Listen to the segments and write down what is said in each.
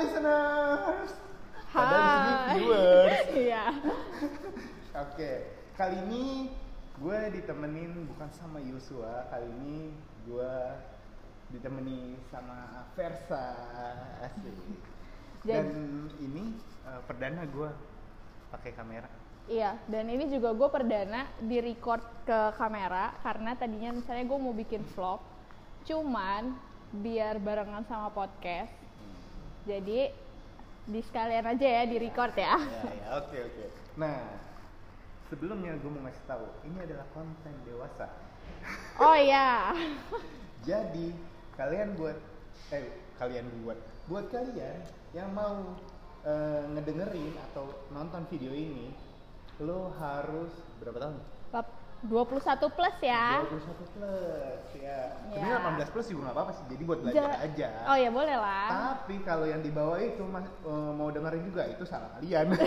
listeners. Padahal di sini Hai. viewers. Iya. Oke, kali ini gue ditemenin bukan sama Yusua, kali ini gue ditemani sama Versa asik. Dan ini eh, perdana gue pakai kamera. Iya, dan ini juga gue perdana di record ke kamera karena tadinya misalnya gue mau bikin vlog, cuman biar barengan sama podcast. Jadi di sekalian aja ya di record ya. Ya, ya, oke oke. Nah, sebelumnya gue mau ngasih tahu, ini adalah konten dewasa. Oh iya. Jadi kalian buat eh kalian buat buat kalian yang mau eh, ngedengerin atau nonton video ini lo harus berapa tahun? 21 plus ya. 21 plus ya. Ya. Sebenarnya 18 plus juga nggak apa-apa sih. Jadi buat belajar Ja- aja. Oh ya boleh lah. Tapi kalau yang di bawah itu mas, eh, mau dengerin juga itu salah kalian.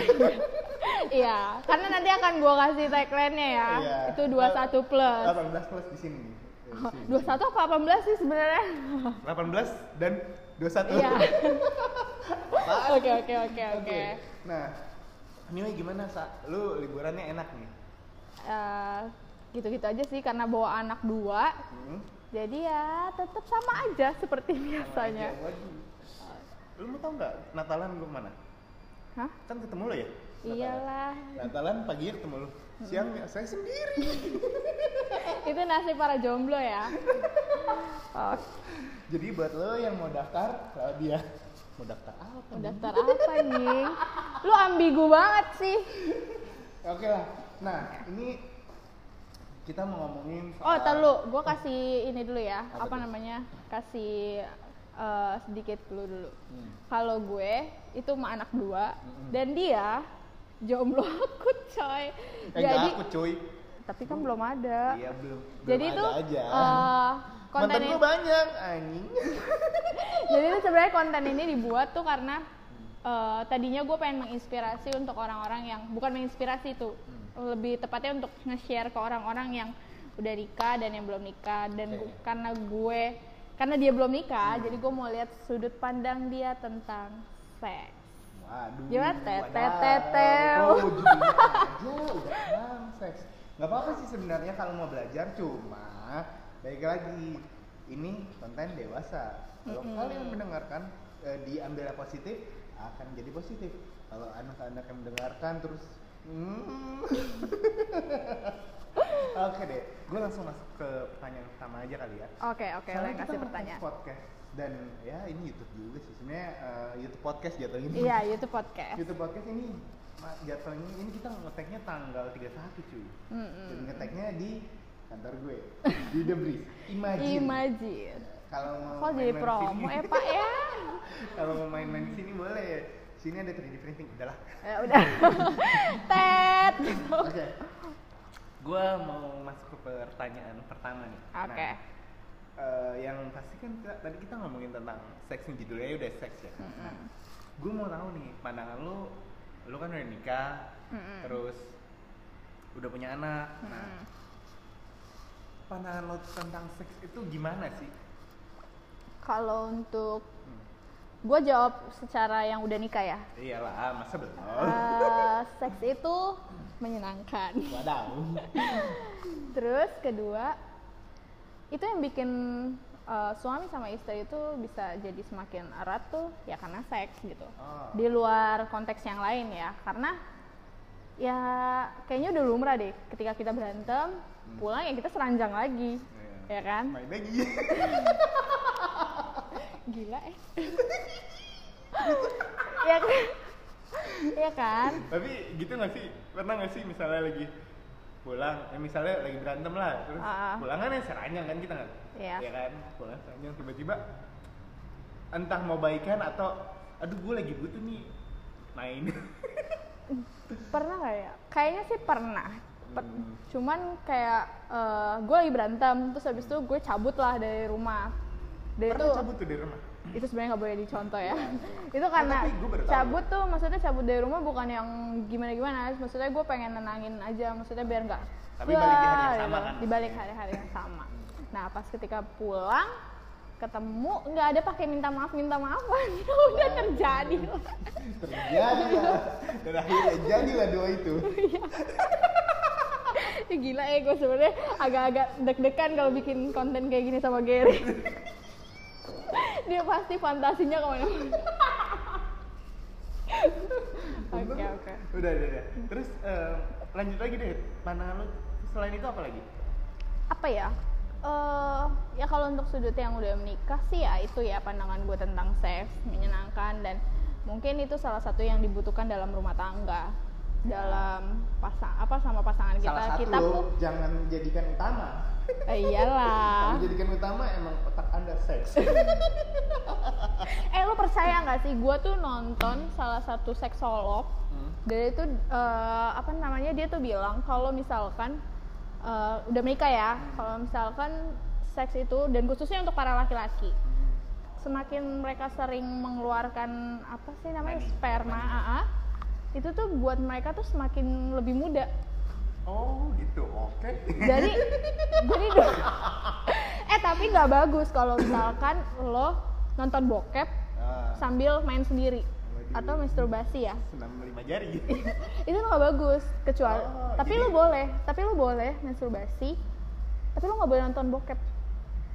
Iya, karena nanti akan gue kasih tagline-nya ya. Iya. Itu 21 plus. 18 plus di sini nih. Eh, Oh, sini, 21 apa 18 sih sebenarnya? sini. 18 dan 21. Iya. Oke oke oke oke. Nah, anyway gimana sa? Lu liburannya enak nih? Eh, gitu-gitu aja sih karena bawa anak dua. Hmm? Jadi ya tetap sama aja seperti biasanya. Lu mau tau nggak Natalan gue mana? Hah? Kan ketemu lo ya? Natalan. Iyalah. Natalan paginya ketemu lu. Siang saya sendiri. Itu nasib para jomblo ya. Oh, Jadi buat lo yang mau daftar, kalau dia mau daftar apa? mau daftar apa nih? Lu ambigu banget sih. Oke lah. Nah, ini kita mau ngomongin Oh, soal tar lu, gue kasih ini dulu ya. Apa Apa, namanya? Kasih eh, sedikit dulu dulu. Hmm. Kalau gue itu sama anak dua Mm-mm. dan dia jomblo akut coy. Eh, Jadi aku cuy. tapi kan belum ada. Iya belum. Jadi belum itu ada aja. eh, konten Mantan gue banyak anjing. jadi itu sebenarnya konten ini dibuat tuh karena eh, tadinya gue pengen menginspirasi untuk orang-orang yang bukan menginspirasi tuh Hmm. Lebih tepatnya untuk nge-share ke orang-orang yang udah nikah dan yang belum nikah dan gu- Oke. karena gue karena dia belum nikah Hmm. jadi gue mau lihat sudut pandang dia tentang seks Waduh. Gimana? Tet, wadaw. tet, tet, tet. Oh, udah bang seks. Gak apa-apa sih sebenarnya kalau mau belajar cuma baik lagi ini konten dewasa. Kalau Mm-mm. kalian mendengarkan eh, diambil positif akan jadi positif. Kalau anak-anak yang mendengarkan terus hmm. Oke deh, gue langsung masuk ke pertanyaan pertama aja kali ya. oke oke Soalnya lo kita kasih pertanyaan podcast dan ya ini YouTube juga sih sebenarnya eh, YouTube podcast jatuhnya. iya YouTube podcast YouTube podcast ini ma- jatuhnya ini kita ngeteknya tanggal 31 cuy. Mm-mm. Dan ngeteknya di kantor gue di The Breeze. Imagine. Imagine Kalau mau kok jadi main-main promo sini- ya pak ya Kalau mau main-main di sini boleh. Sini ada 3D printing. Udahlah. ya udah tet Oke. Gua mau masuk ke pertanyaan pertama nih. Oke. Nah, eh, yang pasti kan kita- tadi kita ngomongin tentang seks nih judulnya udah seks ya. Nah, gue mau tahu nih pandangan lu, lu kan udah nikah, Mm-mm. terus udah punya anak. Nah, Mm-mm. pandangan lo tentang seks itu gimana sih? kalau untuk Hmm. Gue jawab secara yang udah nikah ya Iyalah, masa belum? Eh, seks itu menyenangkan Wadaw. terus kedua itu yang bikin eh, suami sama istri itu bisa jadi semakin erat tuh ya karena seks gitu Oh. di luar konteks yang lain ya karena ya kayaknya udah lumrah deh ketika kita berantem pulang ya kita seranjang lagi Iya. ya kan Main lagi. gila eh ya kan ya kan Tapi gitu gak sih? Pernah gak sih misalnya lagi pulang, ya misalnya lagi berantem lah, terus Ah. pulang kan ya seranjang kan kita kan? Iya. Ya kan? Pulang seranjang tiba-tiba entah mau baikan atau aduh gue lagi butuh nih main. pernah nggak ya kayaknya sih pernah Per- Hmm. cuman kayak gue lagi berantem terus habis itu gue cabut lah dari rumah dari Pernah itu cabut tuh dari rumah. itu sebenarnya nggak boleh dicontoh ya. Itu karena tahu. cabut tuh maksudnya cabut dari rumah bukan yang gimana gimana maksudnya gue pengen nenangin aja maksudnya biar nggak Tapi balik hari yang sama gitu. kan? Di balik hari-hari yang sama. Nah pas ketika pulang ketemu nggak ada pakai minta maaf minta maafan udah terjadi terjadi lah. Dan akhirnya jadilah dua itu. Ya gila ya gue sebenarnya agak-agak deg-degan kalau bikin konten kayak gini sama Gary dia pasti fantasinya ke mana-mana. Oke oke. Udah udah, udah. terus eh, lanjut lagi deh. Pandangan lu selain itu apa lagi? Apa ya? Eh ya kalau untuk sudut yang udah menikah sih ya itu ya pandangan gue tentang seks menyenangkan dan mungkin itu salah satu yang dibutuhkan dalam rumah tangga. Dalam pasang apa sama pasangan kita. Salah satu kita tuh jangan jadikan utama eh, iyalah. Kalau jadikan utama emang otak anda seks. Eh lu percaya nggak sih? Gue tuh nonton salah satu seksolog Hmm. dan itu eh, apa namanya? Dia tuh bilang kalau misalkan eh, udah menikah ya. Kalau misalkan seks itu dan khususnya untuk para laki-laki. Semakin mereka sering mengeluarkan apa sih namanya? Sperma. AA, itu tuh buat mereka tuh semakin lebih muda oh gitu. Oke. Jadi jadi eh tapi nggak bagus kalau misalkan lo nonton bokep Ah, sambil main sendiri Waduh. atau masturbasi ya. Senam lima jari. Itu nggak bagus kecuali Oh, tapi jadi- lu boleh tapi lu boleh masturbasi tapi lu nggak boleh nonton bokep.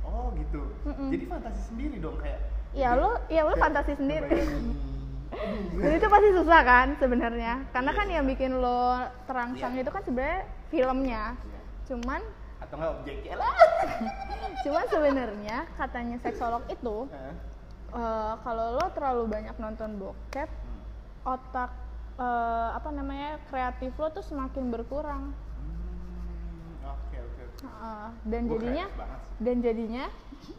Oh gitu. Mm-mm. jadi fantasi sendiri dong kayak ya lu ya lu kayak fantasi sendiri. Dan itu pasti susah kan sebenarnya. Karena kan yang bikin lo terangsang Iya. itu kan sebenarnya filmnya. Cuman atau nggak objeknya lah cuman sebenarnya katanya seksolog itu eh, kalau lo terlalu banyak nonton bokep otak eh, apa namanya kreatif lo tuh semakin berkurang. Hmm. Heeh, dan Gua jadinya dan jadinya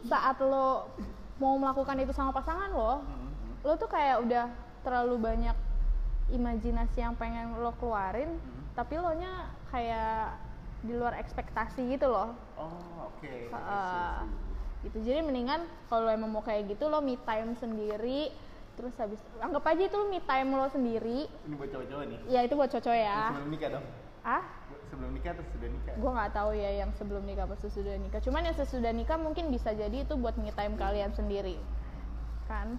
saat lo mau melakukan itu sama pasangan lo Hmm, hmm. Lo tuh kayak udah terlalu banyak imajinasi yang pengen lo keluarin Hmm. tapi lo nya kayak di luar ekspektasi gitu loh. Oh oke. Heeh. see. gitu. Jadi mendingan kalau emang mau kayak gitu lo me time sendiri terus habis anggap aja itu me time lo sendiri. Ini buat cowok-cowok nih? Ya itu buat cocok ya. Sebelum nikah dong? Ah sebelum nikah atau sudah nikah? Gue nggak tahu ya yang sebelum nikah apa sesudah nikah. Cuman yang sesudah nikah mungkin bisa jadi itu buat me time kalian sendiri. Kan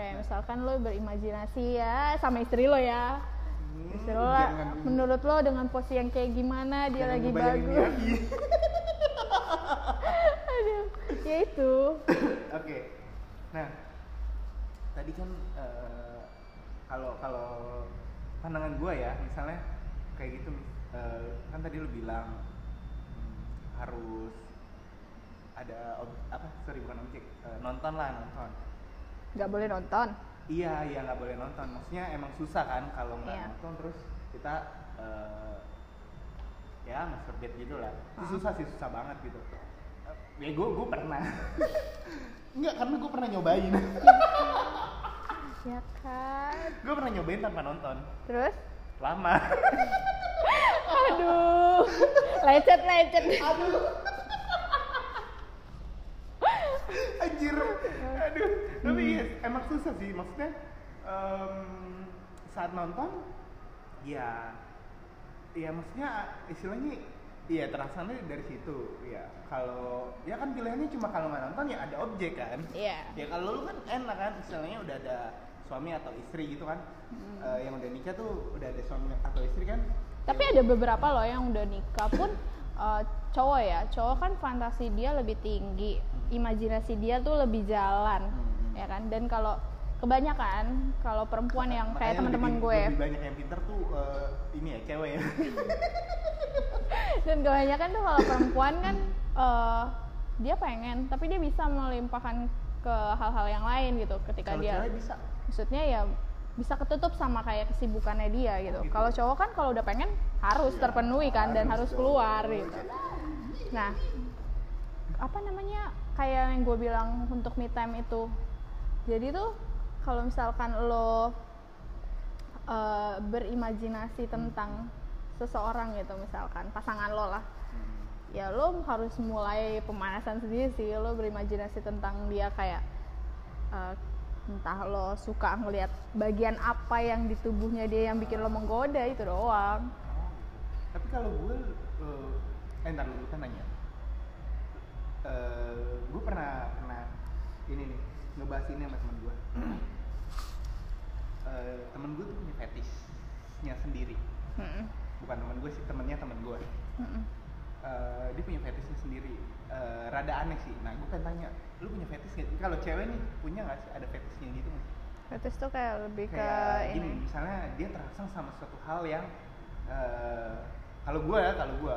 kayak misalkan lo berimajinasi ya sama istri lo ya Hmm, istri lo lah, jangan- menurut lo dengan posisi yang kayak gimana dia lagi bagus aduh ya itu Oke. Nah, tadi kan eh, kalau kalau pandangan gua ya, misalnya kayak gitu, eh, kan tadi lu bilang hmm, harus ada ob- apa? Sorry bukan objek, eh, nonton lah nonton. Nggak boleh nonton Iya, iya nggak boleh nonton. Maksudnya emang susah kan kalau nggak Iya. nonton terus kita eh, ya masturbate gitu lah. Itu Ah. susah sih, susah banget gitu. Eh, Ya gue gue pernah. Enggak, karena gue pernah nyobain. ya kan gue pernah nyobain tanpa nonton. terus Lama. aduh lecet lecet Aduh. Anjir. Aduh. Tapi iya, emang susah sih. Maksudnya em, saat nonton ya ya maksudnya istilahnya iya terasanya dari situ. Ya kalau ya kan pilihannya cuma kalau nggak nonton ya ada objek kan. Iya. ya kalau lu kan enak kan istilahnya udah ada suami atau istri gitu kan. Hmm. Eh, yang udah nikah tuh udah ada suami atau istri kan. Tapi ada beberapa loh yang udah nikah pun eh, cowok ya, cowok kan fantasi dia lebih tinggi, imajinasi dia tuh lebih jalan, Hmm. ya kan? Dan kalau kebanyakan kalau perempuan yang kayak teman-teman gue, lebih banyak yang pinter tuh eh, ini ya cewek ya dan kebanyakan tuh kalau perempuan kan eh, dia pengen, tapi dia bisa melimpahkan ke hal-hal yang lain gitu ketika kalau dia bisa maksudnya ya bisa ketutup sama kayak kesibukannya dia gitu. gitu. Kalau cowok kan kalau udah pengen harus Iya, terpenuhi kan dan harus harus dong. keluar gitu. Nah, apa namanya kayak yang gue bilang untuk me time itu. Jadi tuh kalau misalkan lo eh, berimajinasi tentang seseorang gitu misalkan pasangan lo lah. Ya lo harus mulai pemanasan sendiri sih. Lo berimajinasi tentang dia kayak eh, entah lo suka ngelihat bagian apa yang di tubuhnya dia yang bikin lo menggoda itu doang. Tapi kalau gue eh, eh ntar dulu kan nanya Eh, gue pernah pernah ini nih ngebahas ini sama temen gue Eh, temen gue tuh punya fetishnya sendiri. Mm-mm. bukan temen gue sih temennya temen gue. Eh, dia punya fetishnya sendiri. Eh, rada aneh sih. Nah gue pengen tanya lu punya fetish nggak? Kalau cewek nih punya nggak sih ada fetishnya gitu nggak? Fetish tuh kayak lebih ke kayak gini ini. misalnya dia terangsang sama suatu hal yang eh, kalau gue ya kalau gue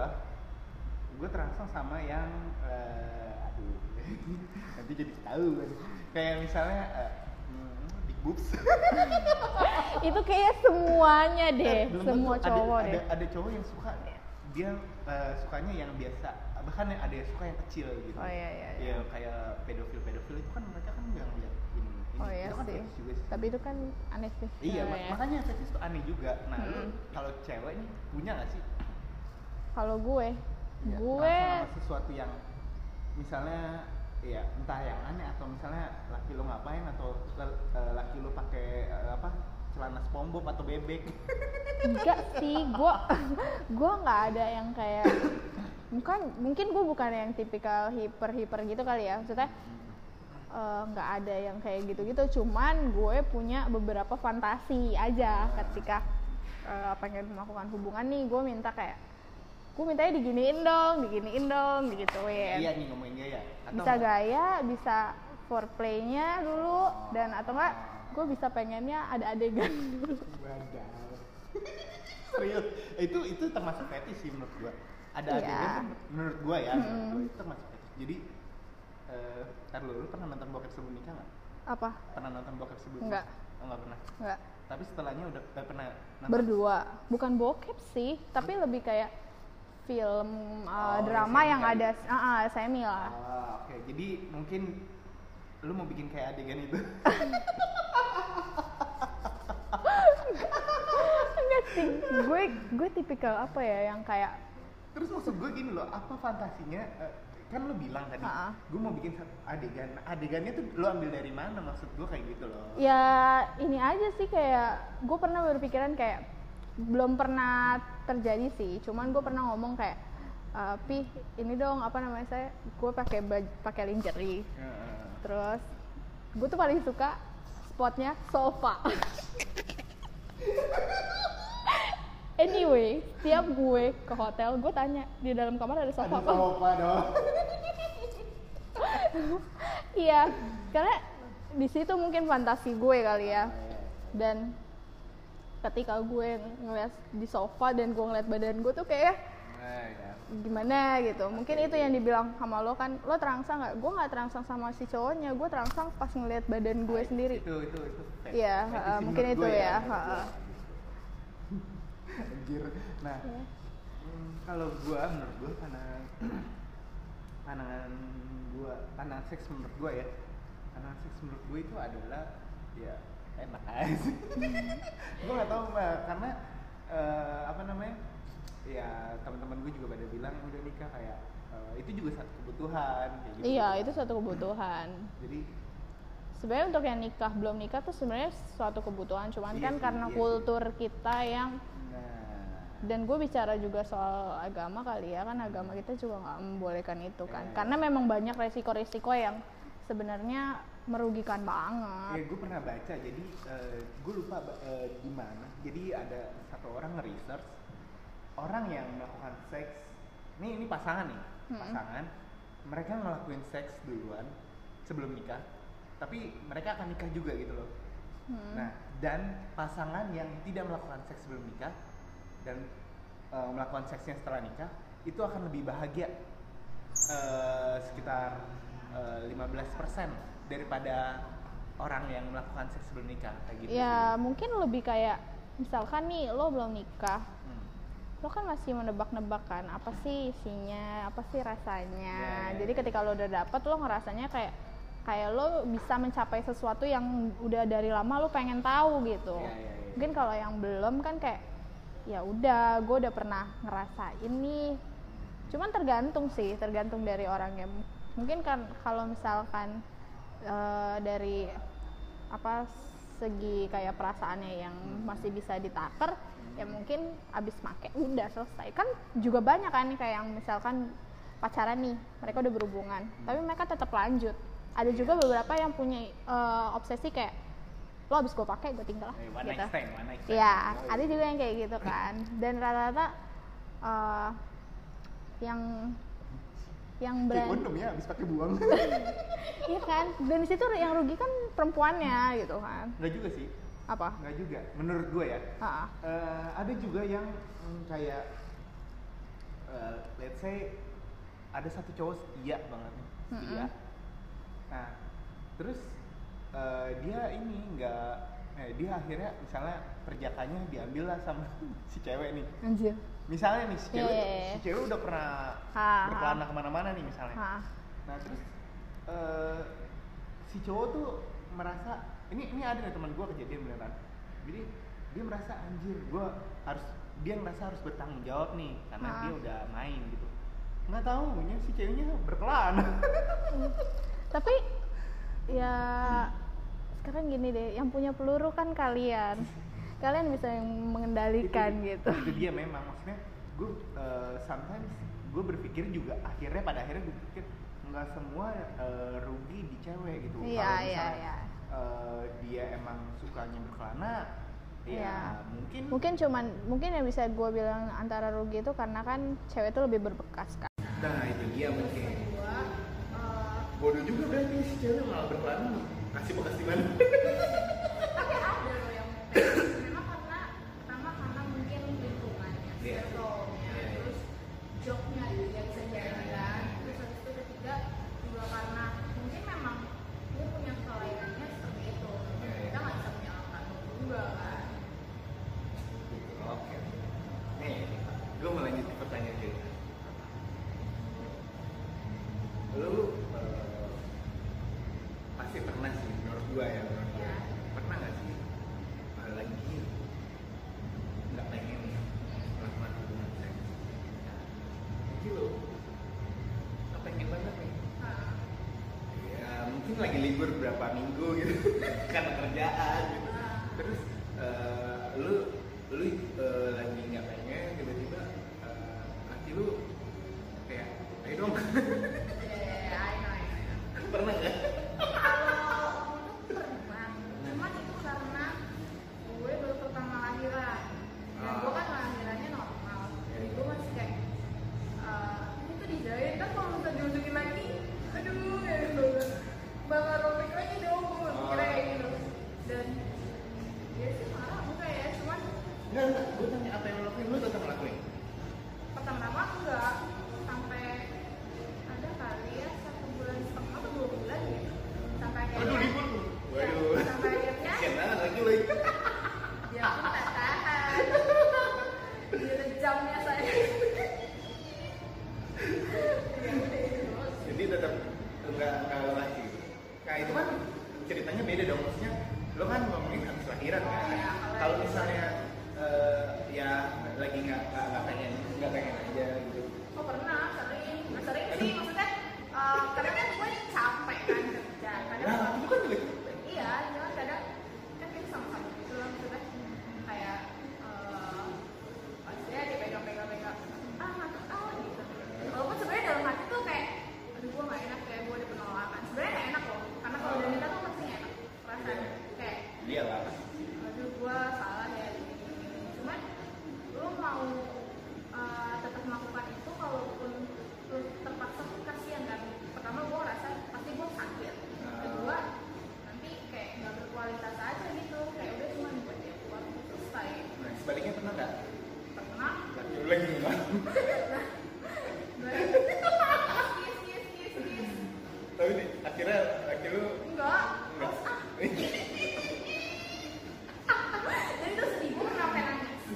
gue terangsang sama yang eh, aduh nanti jadi tahu kayak misalnya hmm, big boobs Itu kayak semuanya deh, Eh, belum semua tentu. cowok ada, deh. ada, ada cowok yang suka dia eh, sukanya yang biasa bahkan ada yang suka yang kecil gitu Oh, iya, iya, iya. Ya, kayak pedofil pedofil itu kan mereka kan nggak ngeliat ini, ini. Oh iya Itu kan sih. juga sih. Tapi itu kan aneh sih. Iya, Ya, mak- ya. makanya fetish itu aneh juga. Nah, lu Mm-mm. kalau cewek nih punya gak sih? Kalau gue, Ya, gue sesuatu yang misalnya ya entah yang aneh atau misalnya laki lu ngapain atau eh, laki lu pakai eh, apa celana SpongeBob atau bebek. enggak sih, gue gue nggak ada yang kayak bukan mungkin gue bukan yang tipikal hiper hiper gitu kali ya maksudnya eh, nggak ada yang kayak gitu-gitu cuman gue punya beberapa fantasi aja ketika eh, pengen melakukan hubungan nih gue minta kayak gue mintanya diginiin dong diginiin dong digituin Iya nih ngomongin gaya. Atau bisa enggak? gaya bisa foreplaynya dulu dan atau enggak gue bisa pengennya ada adegan dulu. Serius, itu itu termasuk fetish sih menurut gua. Ada Iya. adegan tuh menurut gua ya, menurut gua itu termasuk fetish. Jadi eh ntar lu, lu pernah nonton bokep sebelum nikah nggak? apa Pernah nonton bokep sebelum nikah? Oh nggak pernah. enggak Tapi setelahnya udah udah pernah nonton? berdua bukan bokep sih tapi lebih kayak film uh, Oh, drama semi yang kali. ada ah ah, semi lah Ah, oke. Jadi mungkin lu mau bikin kayak adegan itu. enggak sih gue gue tipikal apa ya yang kayak Terus maksud gue gini loh, apa fantasinya? eh, kan lu bilang tadi, Ha-ha. gue mau bikin satu adegan. Adegannya tuh lu ambil dari mana? Maksud gue kayak gitu loh. ya ini aja sih kayak gue pernah berpikiran kayak belum pernah terjadi sih. Cuman gue pernah ngomong kayak "Eh, pi ini dong apa namanya saya gue pakai pakai lingerie. Heeh. terus gue tuh paling suka spotnya sofa. Anyway setiap gue ke hotel gue tanya di dalam kamar ada sofa Ada apa? sofa dong. iya karena di situ mungkin fantasi gue kali ya. Dan ketika gue ngeliat di sofa dan gue ngeliat badan gue tuh kayak ya. gimana gitu mungkin itu yang dibilang sama lo kan lo terangsang nggak gue nggak terangsang sama si cowoknya gue terangsang pas ngeliat badan gue sendiri Itu itu itu. uh, sih mungkin itu gue ya, gue. Anjir. Nah, Iya. hmm, kalau gua menurut gua pandangan pandangan gua pandangan seks menurut gua ya. Pandangan seks menurut gua itu adalah ya enak aja. Sih. gua nggak tahu mbak karena eh, apa namanya ya teman-teman gue juga pada bilang udah nikah kayak eh, itu juga satu kebutuhan kayak gitu iya itu satu kebutuhan. Jadi sebenarnya untuk yang nikah belum nikah tuh sebenarnya suatu kebutuhan cuman Iya kan sih, karena iya kultur kita yang nah. Dan gue bicara juga soal agama kali ya kan agama kita juga nggak membolehkan itu kan. Iya. karena memang banyak resiko-resiko yang sebenarnya merugikan Ya, banget gue pernah baca, jadi gue lupa eh, di mana. Jadi ada satu orang nge-research orang yang melakukan seks. Ini ini pasangan nih, Mm-mm. pasangan. Mereka ngelakuin seks duluan sebelum nikah, tapi mereka akan nikah juga gitu loh. Hmm. Nah, dan pasangan yang tidak melakukan seks sebelum nikah dan eh, melakukan seksnya setelah nikah itu akan lebih bahagia eh, sekitar eh, 15% daripada orang yang melakukan seks sebelum nikah kayak gitu. ya sih. mungkin lebih kayak misalkan nih lo belum nikah Hmm. lo kan masih menebak-nebak kan apa sih isinya apa sih rasanya Ya, ya, jadi ya. ketika lo udah dapet lo ngerasanya kayak kayak lo bisa mencapai sesuatu yang udah dari lama lo pengen tahu gitu Ya, ya, ya. mungkin kalau yang belum kan kayak ya udah gue udah pernah ngerasain nih cuman tergantung sih tergantung dari orangnya mungkin kan kalau misalkan Eh, dari apa segi kayak perasaannya yang masih bisa ditaker ya mungkin abis pakai udah selesai. Kan juga banyak kan nih kayak yang misalkan pacaran nih mereka udah berhubungan tapi mereka tetap lanjut. Ada juga beberapa yang punya uh, obsesi kayak lo abis gue pakai gue tinggal. Lah hey, gitu. ya oh, ada juga yang kayak gitu kan. Dan rata-rata uh, yang yang brand. kondom ya habis pakai buang. Iya kan? Dan di situ yang rugi kan perempuannya gitu kan. Nggak juga sih. Apa? Nggak juga menurut gue ya. Uh. Uh, ada juga yang hmm, kayak uh, let's say ada satu cowok setia banget setia. Mm -hmm. nah terus uh, dia ini nggak eh, dia akhirnya misalnya perjakannya diambil lah sama si cewek nih. Anjir misalnya nih si iya, cewek yeah. Iya, si iya. cewek udah pernah ha, berkelana ke mana-mana nih misalnya ha. nah terus uh, si cowok tuh merasa ini ini ada nih teman gue kejadian beneran jadi dia merasa anjir gue harus dia merasa harus bertanggung jawab nih karena ha. dia udah main gitu nggak tahunya si ceweknya berkelana tapi ya sekarang gini deh yang punya peluru kan kalian kalian bisa yang mengendalikan itu, gitu. itu dia memang. Maksudnya gue uh, sometimes gue berpikir juga akhirnya pada akhirnya gue pikir nggak semua uh, rugi di cewek gitu. Yeah, kalau iya, misalnya yeah, yeah. Uh, dia emang sukanya berkelana ya yeah. mungkin mungkin cuman mungkin yang bisa gue bilang antara rugi itu karena kan cewek itu lebih berbekas kan nah itu dia mungkin. Bodoh juga berarti si cewek malah berkelana. Kasih bekas di mana?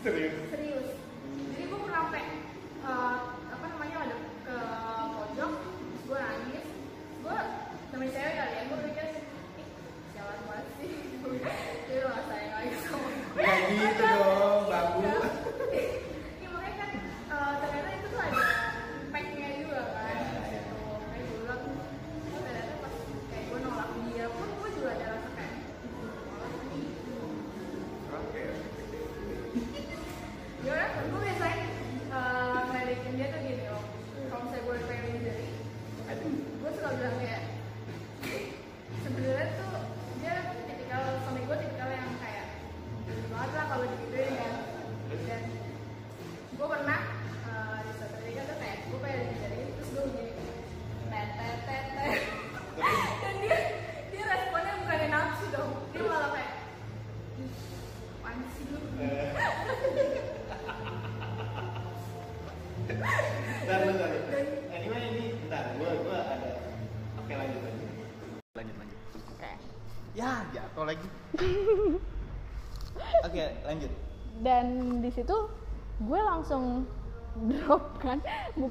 தெரியும்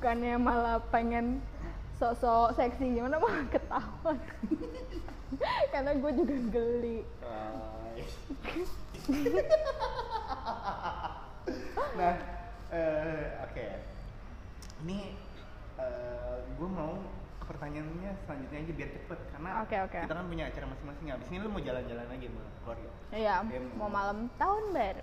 bukannya malah pengen sok-sok seksi gimana malah ketawa karena gue juga geli nah, eh, oke. Ini eh, gue mau pertanyaannya selanjutnya aja biar cepet karena Oke, oke. kita kan punya acara masing-masing. Abis ini lu mau jalan-jalan aja sama keluarga. iya Iya, mau malam tahun baru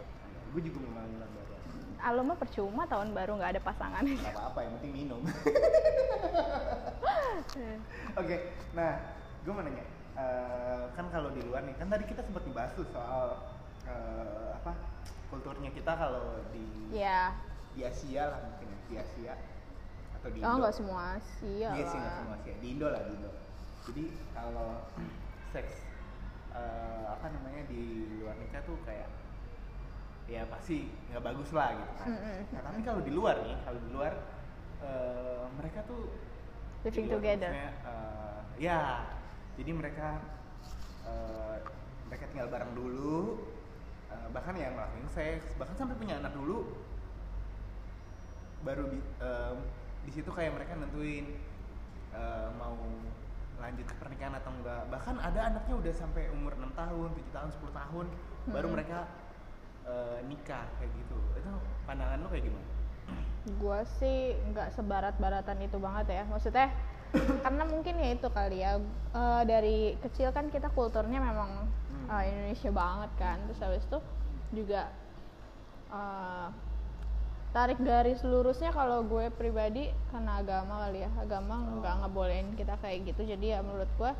Gue juga mau malam baru. Ah, lo mah percuma tahun baru nggak ada pasangan Gak apa-apa, yang penting minum. Oke, nah gue mau nanya, eh, kan kalau di luar nih, kan tadi kita sempat dibahas tuh soal eh, apa kulturnya kita kalau di ya di Asia lah mungkin ya, di Asia atau di oh Indo. nggak semua sih ya Iya sih nggak lah. semua Asia, di Indo lah di Indo. Jadi kalau seks eh, apa namanya di luar nikah tuh kayak ya pasti nggak bagus lah gitu kan. Mm-mm. Nah tapi kalau di luar nih, kalau di luar eh, mereka tuh living luar together eh, ya, jadi mereka eh, mereka tinggal bareng dulu, eh, bahkan yang ngelakuin seks, bahkan sampai punya anak dulu, baru di, em, di situ kayak mereka nentuin eh, mau lanjut ke pernikahan atau enggak. Bahkan ada anaknya udah sampai umur 6 tahun, 7 tahun, 10 tahun, baru Hmm. mereka eh, nikah kayak gitu. Itu pandangan lo kayak gimana? gue sih nggak sebarat-baratan itu banget ya maksudnya karena mungkin ya itu kali ya eh, dari kecil kan kita kulturnya memang eh, Indonesia banget kan terus habis itu juga eh, tarik garis lurusnya kalau gue pribadi karena agama kali ya agama Oh. nggak ngebolehin kita kayak gitu jadi ya menurut gue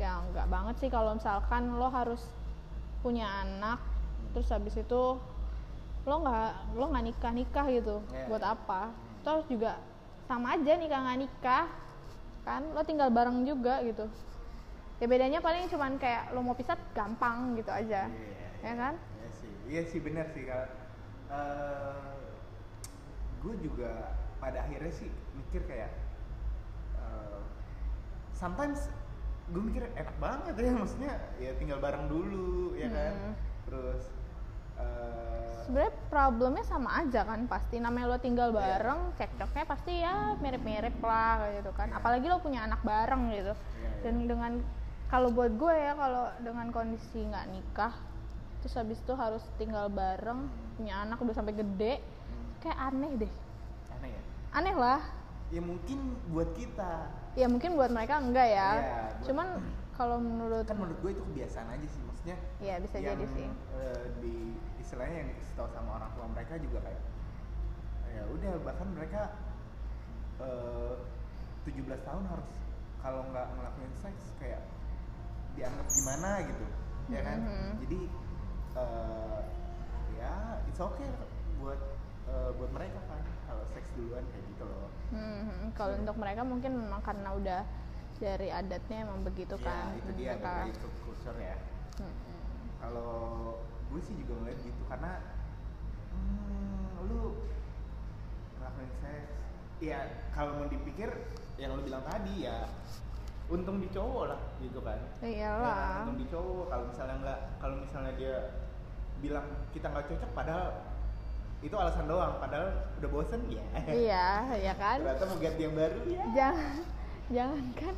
ya nggak banget sih kalau misalkan lo harus punya anak terus habis itu lo nggak lo nggak nikah nikah gitu Iya. buat apa? Terus juga sama aja nikah nggak nikah kan lo tinggal bareng juga gitu. Ya bedanya paling cuman kayak lo mau pisah gampang gitu aja. Iya, ya kan? Iya sih, iya sih benar sih kalau gue juga pada akhirnya sih mikir kayak eh, sometimes gue mikir enak banget ya maksudnya ya tinggal bareng dulu ya kan? Hmm. terus sebenarnya problemnya sama aja kan pasti. Namanya lo tinggal Iya. bareng cekcoknya pasti ya mirip-mirip lah gitu kan. Iya. apalagi lo punya anak bareng gitu. Iya, iya. dan dengan kalau buat gue ya kalau dengan kondisi nggak nikah terus habis itu harus tinggal bareng punya anak udah sampai gede hmm, kayak aneh deh. Aneh ya? Aneh lah. Ya mungkin buat kita. Ya mungkin buat mereka enggak ya. Iya, buat- cuman kalau menurut kan menurut gue itu kebiasaan aja sih maksudnya ya bisa yang, jadi sih. eh, di istilahnya yang dikasih tahu sama orang tua mereka juga kayak ya udah bahkan mereka eh, 17 tahun harus kalau nggak ngelakuin seks kayak dianggap gimana gitu ya kan Mhm. jadi eh, ya it's okay buat eh, buat mereka kan kalau seks duluan kayak gitu loh Hmm, kalau untuk mereka mungkin memang karena udah dari adatnya emang begitu kan ya itu dia mereka. dari ya Mm-mm. kalau gue sih juga ngeliat gitu karena hmm, lu ngelakuin seks. Ya kalau mau dipikir yang lu bilang tadi ya untung di cowok lah gitu kan. Iyalah Ya, untung di cowok. Kalau misalnya nggak kalau misalnya dia bilang kita nggak cocok padahal itu alasan doang padahal udah bosen ya. Iya ya kan? Ternyata mau ganti yang baru ya. Jangan jangan kan.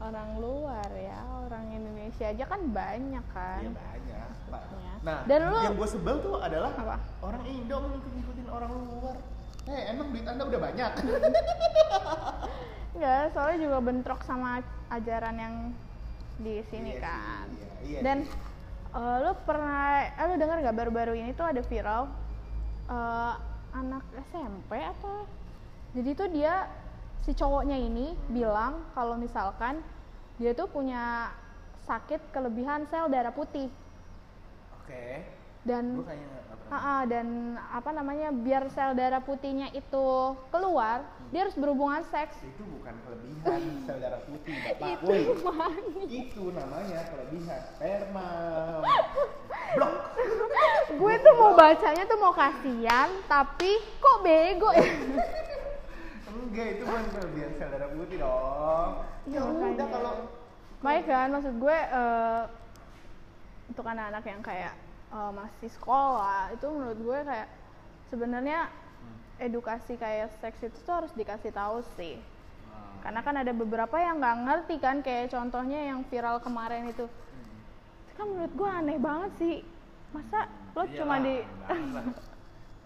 Orang luar ya orang Indonesia aja kan banyak kan. Iya banyak Pak. Maksudnya. Nah, Dan lu- yang gue sebel tuh adalah Apa? orang Indo ngikut-ngikutin orang luar. Eh, emang duit anda udah banyak? enggak soalnya juga bentrok sama ajaran yang di sini Iya sih, kan iya, iya dan sih. eh, lu pernah eh, lu dengar nggak baru-baru ini tuh ada viral eh, anak SMP apa jadi tuh dia si cowoknya ini bilang kalau misalkan dia tuh punya sakit kelebihan sel darah putih Oke. dan. Ah, ah, dan apa namanya biar sel darah putihnya itu keluar dia harus berhubungan seks Itu bukan kelebihan sel darah putih, Bapak. itu mani. itu namanya kelebihan sperma. Blok. gue tuh mau bacanya tuh mau kasihan tapi kok bego ya Enggak, itu bukan kelebihan sel darah putih dong. Ya Ya, udah kalau baik kan maksud gue eh, untuk anak-anak yang kayak eh, masih sekolah itu menurut gue kayak sebenarnya edukasi kayak seks itu tuh harus dikasih tahu sih karena kan ada beberapa yang nggak ngerti kan kayak contohnya yang viral kemarin itu itu kan menurut gue aneh banget sih masa lo Iyalah, cuma di.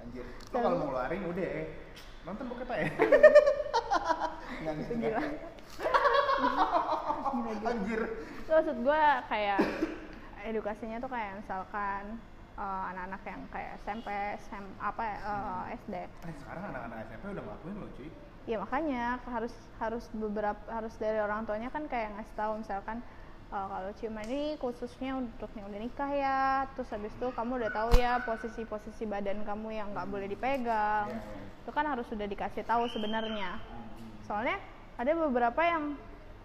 Anjir, lo kalau mau ngeluarin udah ya. Nonton bokep ya. Enggak itu enggak. gila Anjir. Maksud gue kayak edukasinya tuh kayak misalkan eh, anak-anak yang kayak SMP, SM, apa ya, eh, SD. Eh, sekarang anak-anak SMP udah ngelakuin loh cuy. Ya makanya harus harus beberapa harus dari orang tuanya kan kayak ngasih tahu misalkan eh, kalau ciuman ini khususnya untuk yang udah nikah ya. Terus habis itu kamu udah tahu ya posisi-posisi badan kamu yang nggak boleh dipegang. Iya, iya. Itu kan harus sudah dikasih tahu sebenarnya. Soalnya ada beberapa yang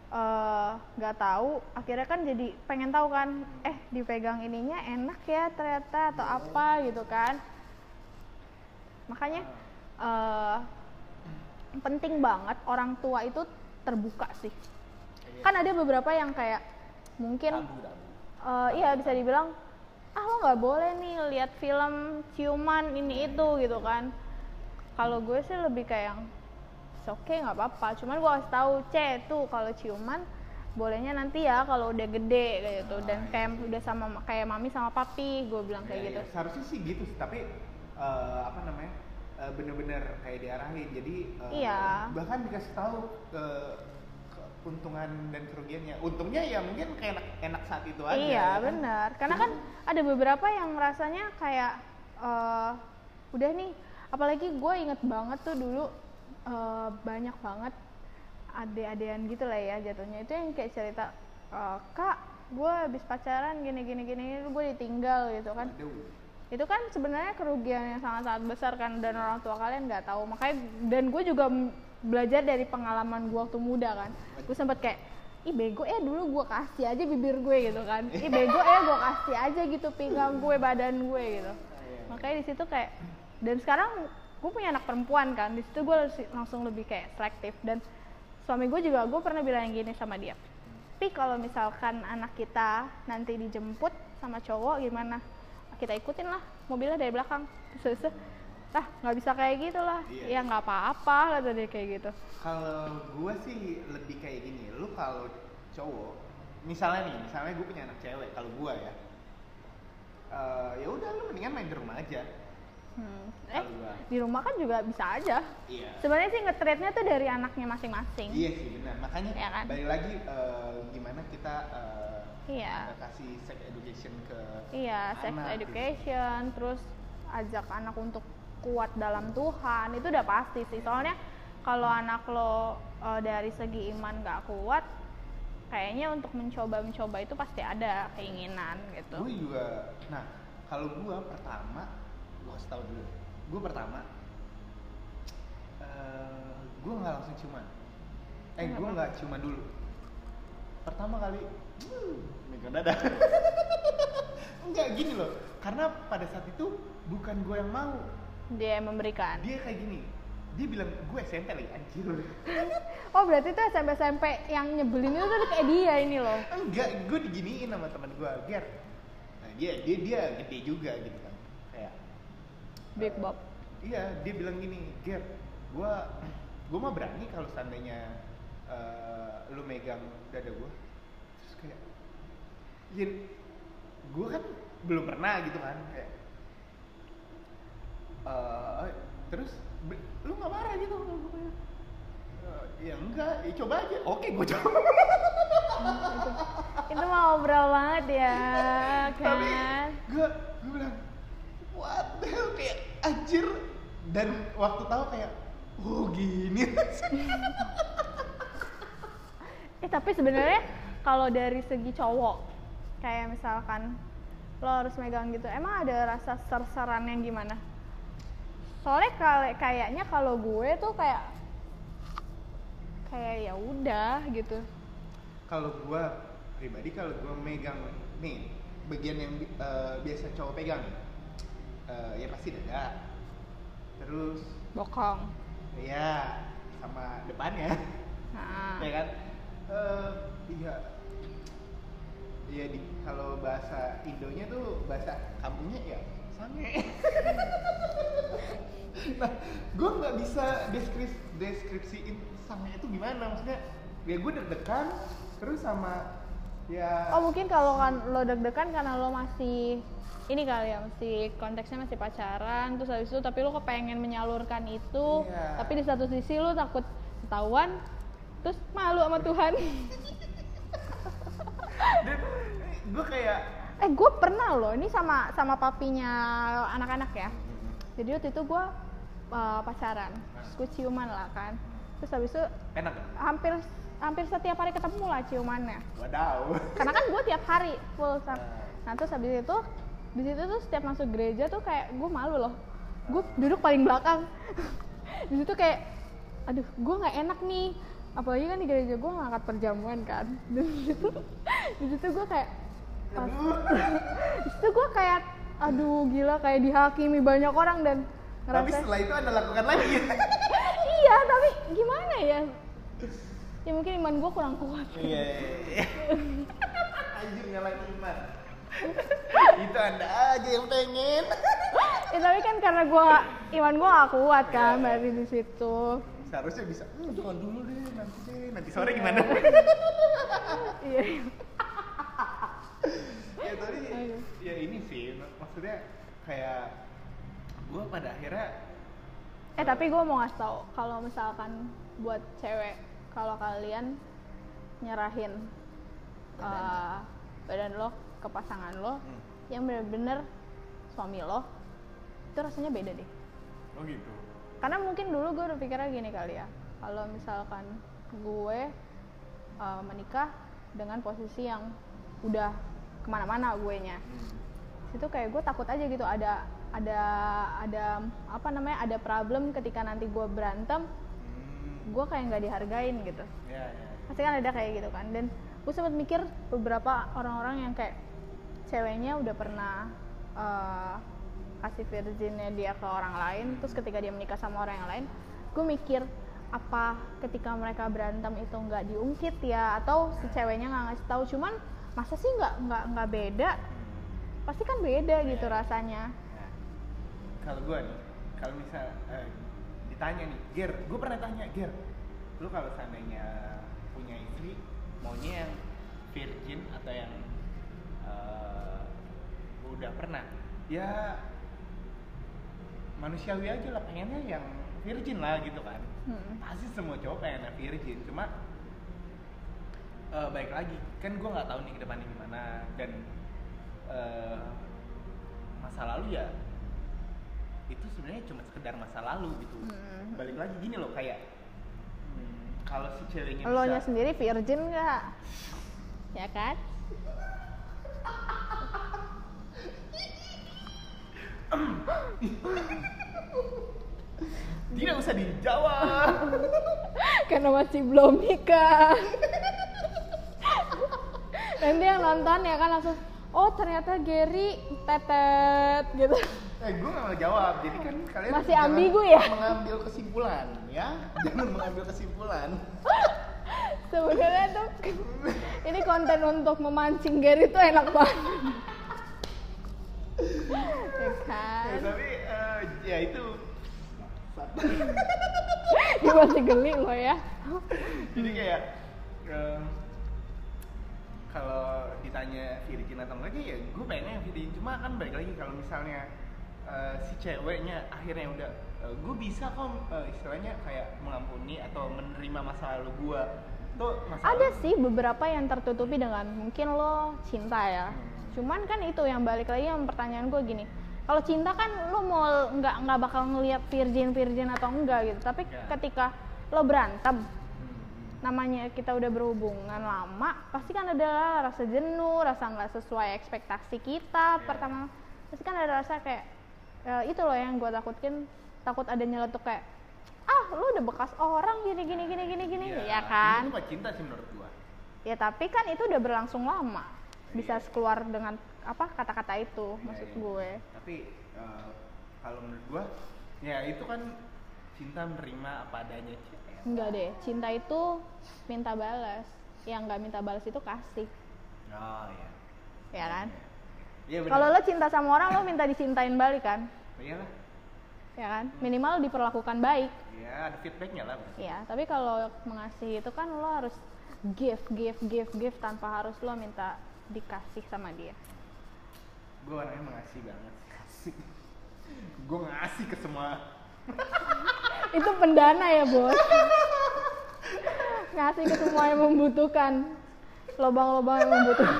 eh, nggak tahu, akhirnya kan jadi pengen tahu kan, eh dipegang ininya enak ya ternyata atau apa gitu kan. Makanya eh, penting banget orang tua itu terbuka sih. Kan ada beberapa yang kayak mungkin eh, iya bisa dibilang ah lo nggak boleh nih lihat film ciuman ini itu gitu kan. Kalau gue sih lebih kayak yang oke okay nggak apa-apa cuman gue kasih tahu c tuh kalau ciuman bolehnya nanti ya kalau udah gede kayak gitu dan kayak udah sama kayak mami sama papi gue bilang kayak Iya, gitu iya. Seharusnya sih gitu sih, tapi eh, apa namanya? eh, bener-bener kayak diarahin. Jadi eh, Iya. bahkan dikasih tahu ke keuntungan dan kerugiannya. Untungnya ya mungkin kayak enak, enak saat itu aja. iya ya kan? benar karena kan ada beberapa yang rasanya kayak eh, udah nih apalagi gue inget banget tuh dulu eh, banyak banget ade-adean gitu lah ya jatuhnya. Itu yang kayak cerita eh, kak gue habis pacaran gini gini gini gue ditinggal gitu kan. Aduh. itu kan sebenarnya kerugian yang sangat sangat besar kan dan orang tua kalian nggak tahu. Makanya dan gue juga belajar dari pengalaman gue waktu muda kan. Gue sempet kayak ih bego ya dulu gue kasih aja bibir gue gitu kan. Ih bego ya gue kasih aja gitu pinggang gue badan gue gitu. Makanya di situ kayak dan sekarang gue punya anak perempuan kan di situ gue langsung lebih kayak selektif. Dan suami gue juga gue pernah bilang gini sama dia. Tapi kalau misalkan anak kita nanti dijemput sama cowok gimana? Kita ikutin lah mobilnya dari belakang. Terus lah nggak bisa kayak gitu lah. Iya. ya nggak apa-apa kata dia kayak gitu. Kalau gue sih lebih kayak gini, lu kalau cowok, misalnya nih, misalnya gue punya anak cewek, kalau gue ya, eh, ya udah lu mendingan main di rumah aja. Hmm. eh di rumah kan juga bisa aja Iya. sebenarnya sih nge-treatnya tuh dari anaknya masing-masing Iya sih benar. Makanya Iya kan? balik lagi eh, gimana kita eh, Iya. kasih sex education ke Iya, sex anak, gitu. education, terus ajak anak untuk kuat dalam Tuhan, itu udah pasti sih. Soalnya kalau anak lo eh, dari segi iman nggak kuat, kayaknya untuk mencoba-mencoba itu pasti ada keinginan gitu. Gue juga, nah kalau gue pertama, gue kasih tau dulu, gue pertama, eh gue nggak langsung ciuman, eh gue nggak ciuman dulu. Pertama kali, megang dada. Enggak gini loh, karena pada saat itu bukan gue yang mau, Dia yang memberikan. dia kayak gini, dia bilang gue SMP lagi anjir. Oh berarti tuh SMP-SMP yang nyebelin itu tuh kayak dia ini loh. Enggak, gue diginiin sama teman gue, Ger. Nah, dia dia dia gede juga gitu kan, Big Bob. Iya, dia bilang gini, Ger, gue gue mah berani kalau seandainya eh, lu megang dada gue, terus kayak, Yin, gue kan belum pernah gitu kan, kayak, eh, terus lu nggak marah gitu "Eh, ya enggak, ya coba aja, oke gue coba. Itu mau ngobrol banget ya tapi kan. gue gue bilang what the hell? Kayak anjir. Dan waktu tahu kayak oh gini. Eh tapi sebenarnya kalau dari segi cowok kayak misalkan lo harus megang gitu emang ada rasa ser-seran yang gimana? Soalnya kal- kayaknya kalau gue tuh kayak kayak ya udah gitu. Kalau gua pribadi kalau gua megang nih bagian yang eh, biasa cowok pegang eh, ya pasti dada. Terus bokong. Ya sama depannya nah, ya kan? Eh, iya. Iya di kalau bahasa Indonya tuh bahasa kampungnya ya sange. Nah gue nggak bisa deskripsi deskripsiin sange itu gimana. Maksudnya ya gue deg-degan terus sama ya oh mungkin kalau kan lo deg-degan karena lo masih ini kali ya masih konteksnya masih pacaran terus habis itu tapi lo kepengen menyalurkan itu Iya. tapi di satu sisi lo takut ketahuan terus malu sama Tuhan. Gue kayak eh gue pernah loh ini sama sama papinya anak-anak ya. Jadi waktu itu gue uh, pacaran terus gue ciuman lah kan. Terus habis itu enak. hampir hampir setiap hari ketemu lah ciumannya. Wadaw. Karena kan gue tiap hari full sam- nah. Terus habis itu di situ tuh setiap masuk gereja tuh kayak gue malu loh. Gue duduk paling belakang. Di situ kayak aduh gue nggak enak nih. Apalagi kan di gereja gue ngangkat perjamuan kan. Dan di situ di situ gue kayak pas di situ gue kayak aduh gila kayak dihakimi banyak orang dan tapi ngerasa setelah itu anda lakukan lagi. Iya tapi gimana ya ya mungkin iman gue kurang kuat Iya. iya, iya. Anjir nyalain iman. itu anda aja yang pengen. ya tapi kan karena gua iman gua gak kuat kan Iya. berarti di situ Seharusnya bisa. Hmm, jangan dulu deh, nanti deh, nanti sore gimana? iya ya Ayo. ya ini sih mak- maksudnya kayak gue pada akhirnya eh tapi gua mau ngasih tau kalau misalkan buat cewek kalau kalian nyerahin Badan. eh, badan lo ke pasangan lo Hmm. yang bener-bener suami lo itu rasanya beda deh oh gitu. karena mungkin dulu gue berpikirnya gini kali ya kalau misalkan gue uh, menikah dengan posisi yang udah ke mana-mana gue nya Hmm. itu kayak gue takut aja gitu ada ada ada apa namanya ada problem ketika nanti gue berantem. Gue kayak nggak dihargain gitu. Ya, ya. pasti kan ada kayak gitu kan. Dan gue sempat mikir beberapa orang-orang yang kayak ceweknya udah pernah uh, kasih virginnya dia ke orang lain terus ketika dia menikah sama orang yang lain gue mikir apa ketika mereka berantem itu nggak diungkit ya atau si ceweknya nggak ngasih tahu. Cuman masa sih nggak nggak nggak beda? Pasti kan beda gitu rasanya. Nah, kalau gue nih, kalau misal eh, ditanya nih, Ger, gue pernah tanya, Ger, lu kalau seandainya punya istri, maunya yang virgin atau yang eh, udah pernah? Ya manusiawi aja lah, pengennya yang virgin lah gitu kan. Hmm. Pasti semua cowok pengennya virgin, cuma eh, baik lagi, kan gue nggak tahu nih ke depannya gimana dan eh, masa lalu ya itu sebenarnya cuma sekedar masa lalu gitu. Hmm. balik lagi gini loh kayak hmm, kalau si ceweknya lo nya bisa sendiri virgin nggak? Ya kan? Tidak usah dijawab. Karena masih belum nikah. Nanti yang nonton ya kan langsung oh ternyata Gary tetet gitu. Eh gue gak mau jawab. Jadi kan kalian Masih ambigu ya? mengambil kesimpulan ya. Jangan mengambil kesimpulan. Sebenarnya tuh ini konten untuk memancing Gary tuh enak banget. Ya kan? Eh, tapi eh, ya itu. Dia masih geli loh ya. Jadi kayak eh, kalau ditanya virgin atau enggak ya gue pengennya yang virgin cuma kan balik lagi kalau misalnya eh, si ceweknya akhirnya udah eh, gue bisa kok eh, istilahnya kayak mengampuni atau menerima masa lalu gue tuh masa ada lalu- sih beberapa yang tertutupi dengan mungkin lo cinta ya. Cuman kan itu yang balik lagi yang pertanyaan gue gini. Kalau cinta kan lo mau nggak nggak bakal ngelihat virgin virgin atau enggak gitu. Tapi Ya. ketika lo berantem Hmm. Namanya kita udah berhubungan lama pasti kan ada rasa jenuh rasa nggak sesuai ekspektasi kita Iya. pertama pasti kan ada rasa kayak eh, itu loh yang gue takutin takut ada nyeletuk kayak ah lu udah bekas orang gini gini gini gini gini ya kan Itu cinta sih menurut gua. ya tapi kan itu udah berlangsung lama bisa Iya. keluar dengan apa kata-kata itu maksud iya. gue Tapi eh, kalau menurut gua ya itu kan cinta menerima apa adanya. Enggak deh cinta itu minta balas yang nggak minta balas itu kasih Oh iya. ya kan Iya benar. kalau lo cinta sama orang lo minta dicintain balik kan Iyalah. ya kan minimal diperlakukan baik Ya ada feedbacknya lah. ya tapi kalau mengasihi itu kan lo harus give give give give tanpa harus lo minta dikasih sama dia Gue orangnya mengasih banget. Kasih. Gue ngasih ke semua. itu pendana ya bos ngasih ke semua yang membutuhkan lobang-lobang yang membutuhkan.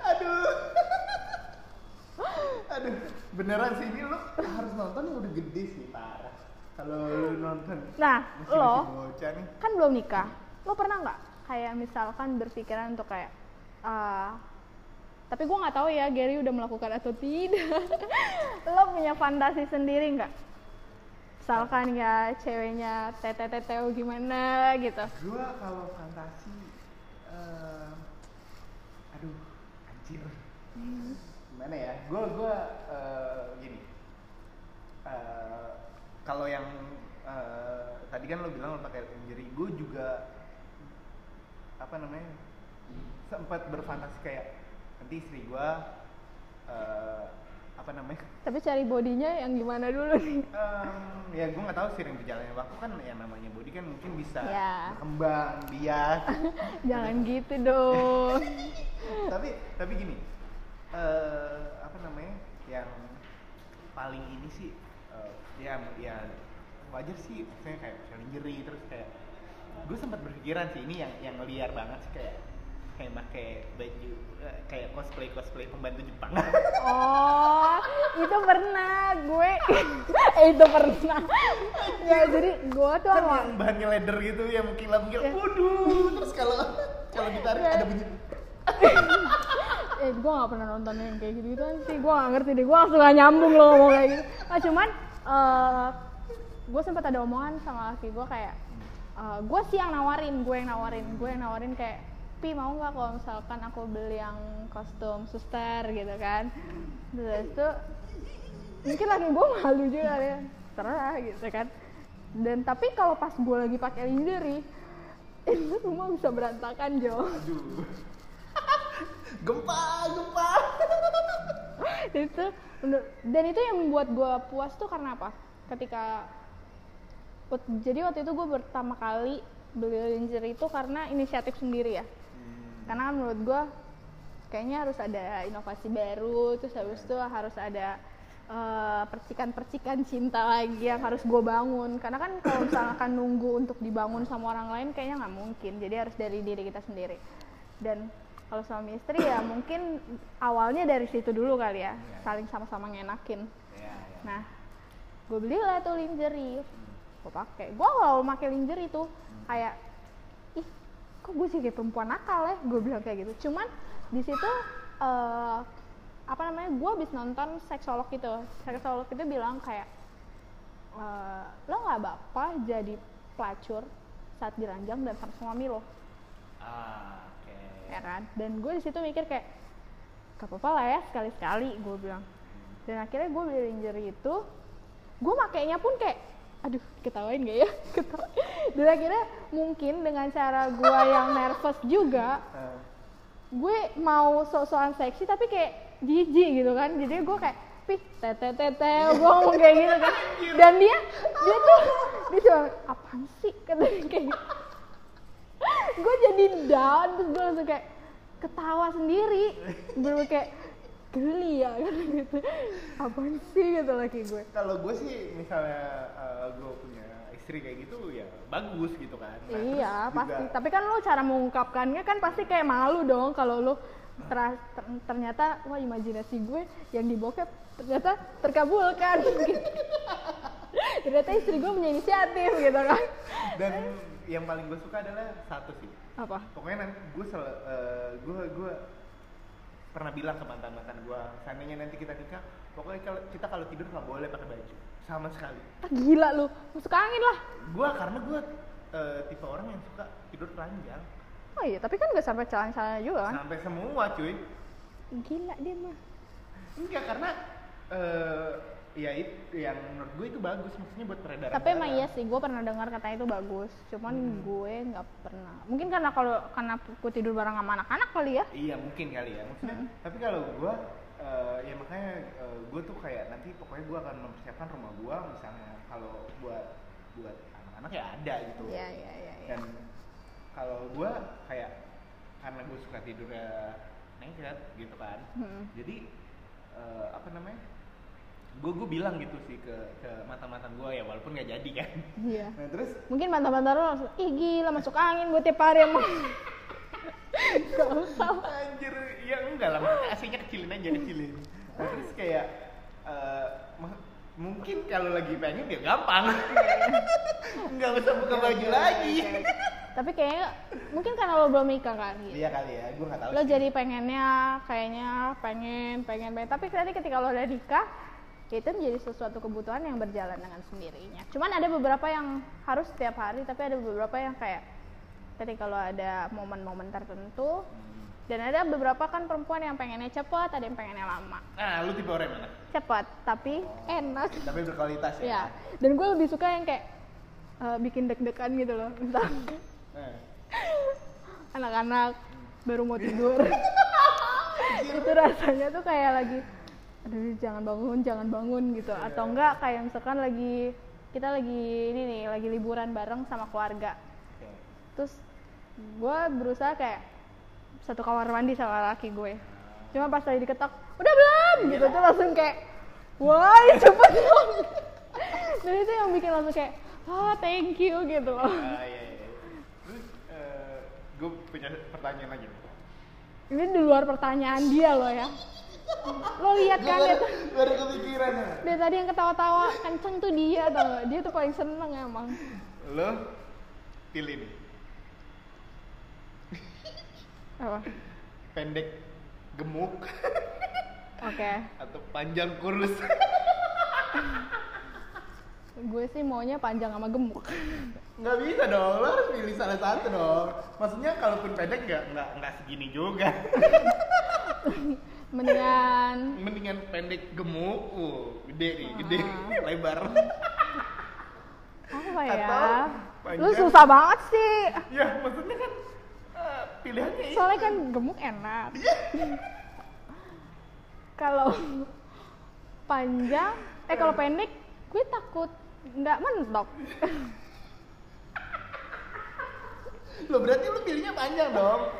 Aduh. Aduh, beneran sih ini lu harus nonton yang udah gede sih parah. Kalau lu nonton nah masih lo masih bocah nih. kan belum nikah lo pernah nggak kayak misalkan berpikiran untuk kayak eh, tapi gue nggak tahu ya Gary udah melakukan atau tidak lo punya fantasi sendiri nggak misalkan ya ceweknya tete teteo gimana gitu Gua kalau fantasi eh, aduh anjir. Gimana ya? Gua gua eh, gini. Eh, kalau yang eh, tadi kan lo bilang lo pakai lingerie, gue juga apa namanya sempat berfantasi kayak nanti istri gua eh, apa namanya? Tapi cari bodinya yang gimana dulu nih? Em, ya gue nggak tahu sering berjalannya waktu kan yang namanya body kan mungkin bisa Ya. berkembang bias. Jangan gitu dong. Tapi tapi gini eh apa namanya? Yang paling ini sih eh, ya ya wajar sih maksudnya kayak lingerie terus kayak gue sempat berpikiran sih ini yang yang liar banget sih kayak kayak pakai baju eh, kayak cosplay cosplay pembantu Jepang Oh, itu pernah gue. eh, itu pernah. ya jadi gue tuh kan sama yang bahannya leather gitu yang mengkilat mengkilat Ya. waduh terus kalau kalau ditarik Ya. ada bunyi eh gue gak pernah nonton yang kayak gitu gituan sih gue gak ngerti deh gue langsung gak nyambung loh ngomong kayak gitu nah cuman eh gue sempat ada omongan sama laki gue kayak eh gue sih yang nawarin gue yang nawarin gue yang nawarin kayak pi mau nggak kalau misalkan aku beli yang kostum suster gitu kan. Terus itu mungkin laki gue malu juga ya. Terserah gitu kan. Dan tapi kalau pas gue lagi pakai lingerie itu semua bisa berantakan Jo. Gempa gempa. Itu dan itu yang membuat gue puas tuh karena apa? Ketika jadi waktu itu gue pertama kali beli lingerie itu karena inisiatif sendiri ya karena kan menurut gue kayaknya harus ada inovasi baru terus habis itu harus ada eh, percikan-percikan cinta lagi yang harus gue bangun. Karena kan kalau misalkan nunggu untuk dibangun sama orang lain kayaknya nggak mungkin. Jadi harus dari diri kita sendiri. Dan kalau suami istri ya mungkin awalnya dari situ dulu kali ya. Iya. saling sama-sama ngenakin ya, ya. nah gue belilah tuh lingerie. Gue pakai. Gue kalau pakai lingerie tuh. Kayak ih kok gue sih kayak perempuan nakal ya? Gue bilang kayak gitu. Cuman di situ eh, apa namanya gue habis nonton seksolog itu. Seksolog itu bilang kayak eh, lo nggak apa jadi pelacur saat diranjang dan sama suami lo. Ah oke. Ya kan? Dan gue di situ mikir kayak gak apa-apa lah ya sekali-sekali gue bilang. Dan akhirnya gue beli lingerie itu gue makainya pun kayak aduh ketawain gak ya? Ketawa- dan akhirnya mungkin dengan cara gue yang nervous juga gue mau sok-sokan seksi tapi kayak jijik gitu kan. Jadi gue kayak pih tete tete gue ngomong kayak gitu kan. Dan dia dia tuh dia cuma apaan sih? katanya kayak gitu. Gue jadi down terus gue langsung kayak ketawa sendiri. Bener kayak geli ya gitu. Apaan sih gitu lagi gue. Kalau gue sih misalnya gue punya istri kayak gitu ya bagus gitu kan. Nah, iya pasti juga- tapi kan lo cara mengungkapkannya kan pasti kayak malu dong kalau lo ter- ter- ternyata wah imajinasi gue yang di bokep ternyata terkabulkan. Gitu. ternyata istri gue punya inisiatif gitu kan. Dan yang paling gue suka adalah satu sih. Apa? Pokoknya nanti gue sel eh, gue gue pernah bilang ke mantan mantan gue seandainya nanti kita nikah pokoknya kalau kita kalau tidur nggak boleh pakai baju. Sama sekali. Ah, gila lu masuk angin lah. Gue karena gue eh, tipe orang yang suka tidur telanjang. Oh iya tapi kan nggak sampai celana-celana juga kan? Sampai semua cuy. Gila dia mah. Enggak karena eh ya itu yang menurut gue itu bagus maksudnya buat peredaran tapi emang iya sih gue pernah dengar katanya itu bagus cuman Hmm. gue nggak pernah mungkin karena kalau karena gue tidur bareng sama anak-anak kali ya Iya mungkin kali ya maksudnya. Hmm. Tapi kalau gua eh, ya makanya eh, gua tuh kayak nanti pokoknya gua akan mempersiapkan rumah gua misalnya kalau buat buat anak-anak ya ada gitu. iya iya iya iya. Dan kalau gua kayak karena gua suka tidurnya nekat gitu kan. Hmm. Jadi eh, apa namanya? Gue gue bilang gitu sih ke ke mantan-mantan gua ya walaupun nggak jadi kan. iya Nah terus mungkin mantan-mantan lu langsung ih gila masuk angin gue tiap hari emang Anjir, ya enggak lah, AC-nya kecilin aja, kecilin. Nah, terus kayak eh, ma- mungkin kalau lagi pengen ya gampang. Enggak usah buka baju lagi. tapi kayaknya mungkin karena lo belum nikah kan gitu. Iya kali ya, gue nggak tahu. lo sih. jadi pengennya kayaknya pengen pengen pengen tapi nanti ketika lo udah nikah itu menjadi sesuatu kebutuhan yang berjalan dengan sendirinya. Cuman ada beberapa yang harus setiap hari tapi ada beberapa yang kayak ketika lo ada momen-momen tertentu Hmm. dan ada beberapa kan perempuan yang pengennya cepet ada yang pengennya lama. Nah, lu tipe orang mana? cepet tapi enak. Tapi berkualitas ya. ya dan gue lebih suka yang kayak eh, bikin deg-degan gitu loh misalnya Nah, anak-anak baru mau tidur. Itu rasanya tuh kayak lagi aduh jangan bangun jangan bangun gitu. Atau enggak kayak misalkan lagi kita lagi ini nih lagi liburan bareng sama keluarga. Oke. terus gue berusaha kayak satu kamar mandi sama laki gue. Cuma pas lagi diketok udah belum? Gitu tuh langsung kayak wah cepet dong. Dan itu yang bikin langsung kayak ah thank you gitu loh. Ah, iya, iya. Terus gue punya pertanyaan lagi. ini di luar pertanyaan dia loh ya lo lihat kan dia tuh baru kepikiran ya. dia tadi yang ketawa-tawa kenceng tuh dia tau gak? dia tuh paling seneng emang Lo pilih nih, apa pendek gemuk oke atau panjang kurus? gue sih maunya panjang sama gemuk Nggak bisa dong, lo harus pilih salah satu dong. Maksudnya kalaupun pendek nggak nggak nggak segini juga. mendingan Mendingan pendek gemuk, uh, gede nih, gede, Ah. lebar. apa ya Atau lu susah banget sih ya maksudnya kan eh, pilihannya itu. soalnya kan gemuk enak kalau panjang eh kalau pendek gue takut nggak mentok Lo berarti lo pilihnya panjang dong.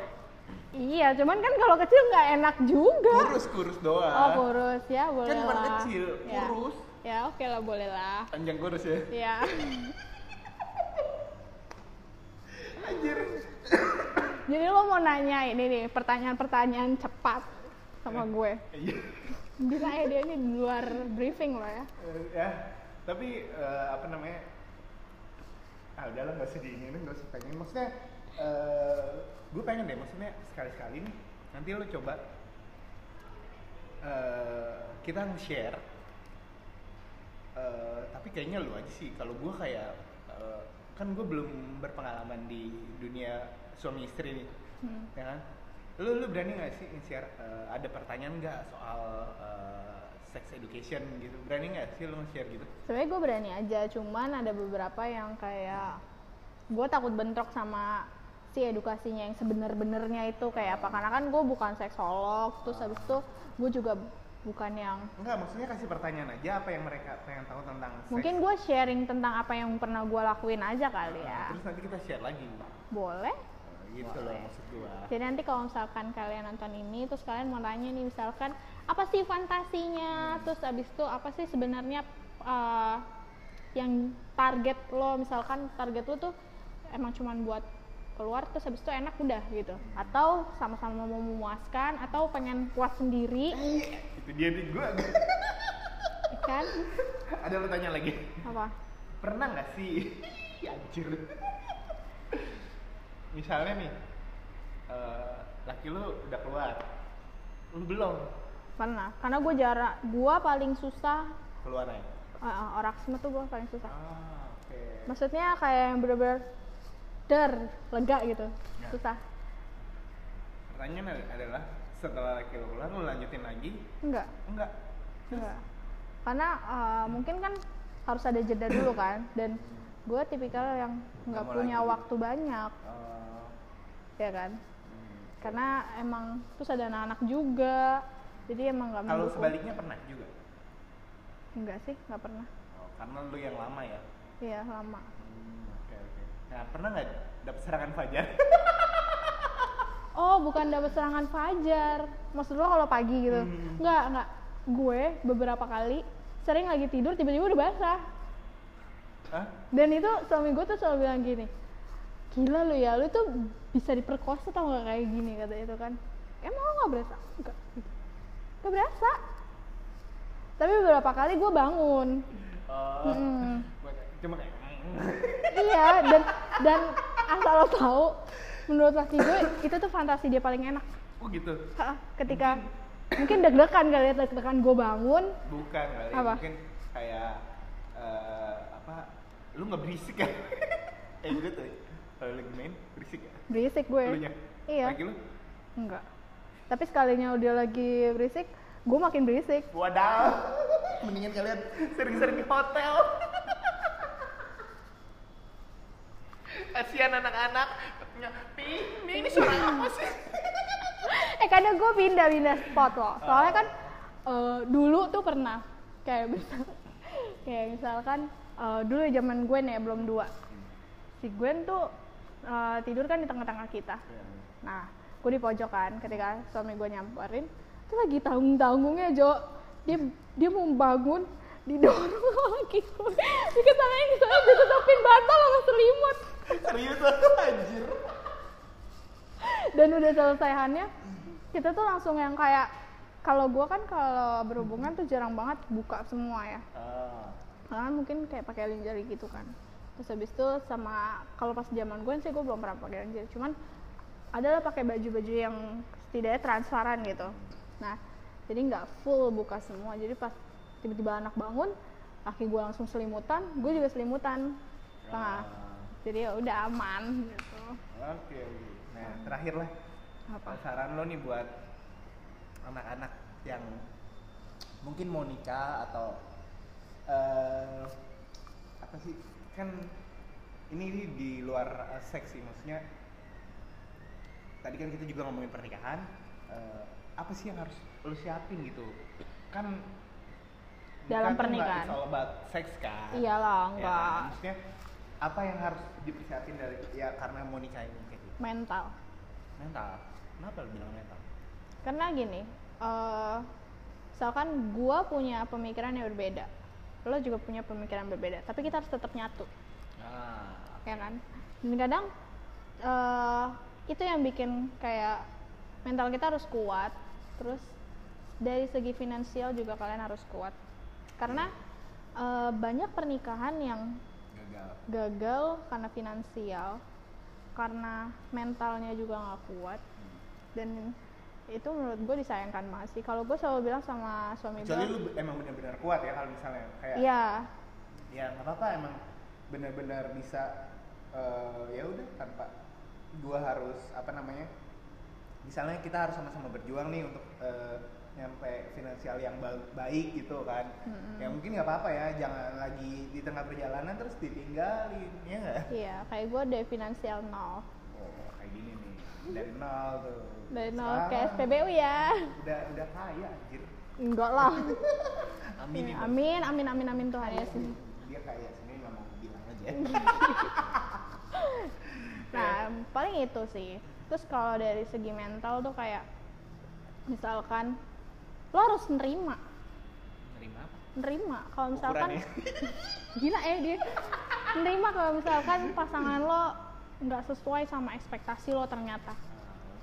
Iya cuman kan kalau kecil nggak enak juga Kurus kurus doang. oh kurus ya boleh Kan lah kecil, Ya. kurus. ya oke lah boleh lah Panjang kurus ya. ya Anjir. jadi lo mau nanya ini nih pertanyaan-pertanyaan cepat sama gue Iya. bisa ya dia ini di luar briefing loh ya Eh, ya tapi eh, apa namanya ah udahlah nggak usah diinin nggak usah pengen maksudnya eh, gue pengen deh maksudnya sekali sekali nih nanti lo coba eh, kita nge-share eh, tapi kayaknya lo aja sih kalau gue kayak eh, kan gue belum berpengalaman di dunia suami istri nih Hmm. ya kan? Lu lu berani nggak sih nge-share eh, ada pertanyaan nggak soal eh, sex education gitu? Berani nggak sih lu nge-share gitu? Sebenarnya gue berani aja cuman ada beberapa yang kayak gue takut bentrok sama si edukasinya yang sebenar-benarnya itu kayak apa? Karena kan gue bukan seksolog terus habis itu gue juga bukan yang enggak maksudnya kasih pertanyaan aja apa yang mereka pengen tahu tentang seks. mungkin gue sharing tentang apa yang pernah gue lakuin aja kali Nah, ya terus nanti kita share lagi. Boleh? Eh, gitu loh Boleh. maksud gua. Jadi nanti kalau misalkan kalian nonton ini terus kalian mau nanya nih misalkan apa sih fantasinya? Terus abis itu apa sih sebenarnya uh, yang target lo? Misalkan target lo tuh emang cuman buat keluar terus habis itu enak udah gitu. Atau sama-sama mau memuaskan atau pengen puas sendiri. Itu dia nih gua ya kan? Ada pertanyaan lagi? Apa? Pernah nggak sih? Anjir. Misalnya nih eh, laki lu udah keluar. Lu belum? Pernah. Karena gue jarak gue paling susah. Keluarnya uh, orgasme tuh gue paling susah. Ah maksudnya kayak yang bener-bener der lega gitu. Ya. susah. Pertanyaan adalah setelah laki lu keluar lu lanjutin lagi? Enggak. Enggak. Enggak. Karena uh, mungkin kan harus ada jeda dulu kan dan gue tipikal yang nggak punya lagi. waktu banyak. Oh, ya kan? Hmm. karena emang terus ada anak-anak juga jadi emang nggak kalau sebaliknya pernah juga? Enggak sih nggak pernah. Oh, karena lu yang lama ya? Iya lama. Hmm, nah pernah nggak dapet serangan fajar? Oh bukan dapat serangan fajar. Maksud lo kalau pagi gitu? Hmm. enggak gue beberapa kali sering lagi tidur tiba-tiba udah basah. Hah? dan itu suami gue tuh selalu bilang gini gila lu ya lu tuh bisa diperkosa tau gak kayak gini kata itu kan. Emang lo gak berasa? Enggak gak berasa. Tapi beberapa kali gue bangun. Oh, Mm. cuma kayak iya dan dan asal lo tahu menurut laki gue itu tuh fantasi dia paling enak. Oh gitu? Ha, ketika mungkin deg-degan kali ya deg-degan gue bangun. Bukan kali Apa? mungkin kayak eh, apa lu nggak berisik ya? Eh gitu tuh kalau lagi main berisik ya? Berisik gue. Lu nya iya. Lagi lu? Enggak. Tapi sekalinya udah lagi berisik gue makin berisik. Wadaw mendingan kalian sering-sering di hotel kasihan anak-anak. Pi pi ini suara apa sih? Eh kadang gue pindah-pindah spot loh. Soalnya kan eh, dulu tuh pernah kayak misal kayak misalkan eh, dulu zaman Gwen ya belum dua. Si Gwen tuh eh, tidur kan di tengah-tengah kita. Nah gue di pojok kan ketika suami gue nyamperin itu lagi tanggung-tanggungnya Jo. Dia dia mau bangun didorong laki gue diketawain di sana ditutupin bantal sama selimut serius anjir. Dan udah selesaiannya kita tuh langsung yang kayak kalau gue kan kalau berhubungan tuh jarang banget buka semua ya. Ah. Karena mungkin kayak pakai lingerie gitu kan. Terus habis itu sama kalau pas zaman gue sih gue belum pernah pakai lingerie. Cuman adalah pakai baju-baju yang setidaknya transparan gitu. Nah jadi nggak full buka semua. Jadi pas tiba-tiba anak bangun laki gue langsung selimutan gue juga selimutan. Nah jadi ya udah aman gitu Oke, oke. Nah, terakhir lah. apa Saran lo nih buat anak-anak yang mungkin mau nikah atau eh apa sih? Kan ini di, di luar eh, seks sih, maksudnya tadi kan kita juga ngomongin pernikahan. eh, apa sih yang harus lo siapin gitu? Kan Dalam pernikahan. all about sex kan? iyalah Ya enggak kan? Maksudnya apa yang harus dipersiapin dari ya karena mau nikah ini kayak gitu? mental Mental. Kenapa lo bilang mental? karena gini eh misalkan gua punya pemikiran yang berbeda lo juga punya pemikiran berbeda tapi kita harus tetap nyatu Ah, ya kan dan kadang eh itu yang bikin kayak mental kita harus kuat terus dari segi finansial juga kalian harus kuat karena eh, banyak pernikahan yang gagal. gagal karena finansial karena mentalnya juga nggak kuat. Dan itu menurut gue disayangkan banget sih. Kalau gue selalu bilang sama suami gue lu be- emang benar-benar kuat ya kalau misalnya kayak iya. Ya nggak apa-apa emang benar-benar bisa eh, ya udah tanpa gua harus apa namanya misalnya kita harus sama-sama berjuang nih untuk eh, nyampe finansial yang ba- baik gitu kan. Mm-mm. ya mungkin nggak apa-apa ya jangan lagi di tengah perjalanan terus ditinggalin ya nggak? Iya kayak gue dari finansial nol. Oh kayak gini nih dari nol tuh. Dari nol ke SPBU ya. udah udah kaya anjir. Enggak lah. Amin Ya, amin amin amin amin Tuhan ya sih dia kaya sini nggak mau bilang aja. Nah paling itu sih. Terus kalau dari segi mental tuh kayak misalkan lo harus nerima. Nerima apa? Nerima. Kalau misalkan Ukurannya. gila eh dia. Nerima kalau misalkan pasangan lo nggak sesuai sama ekspektasi lo ternyata.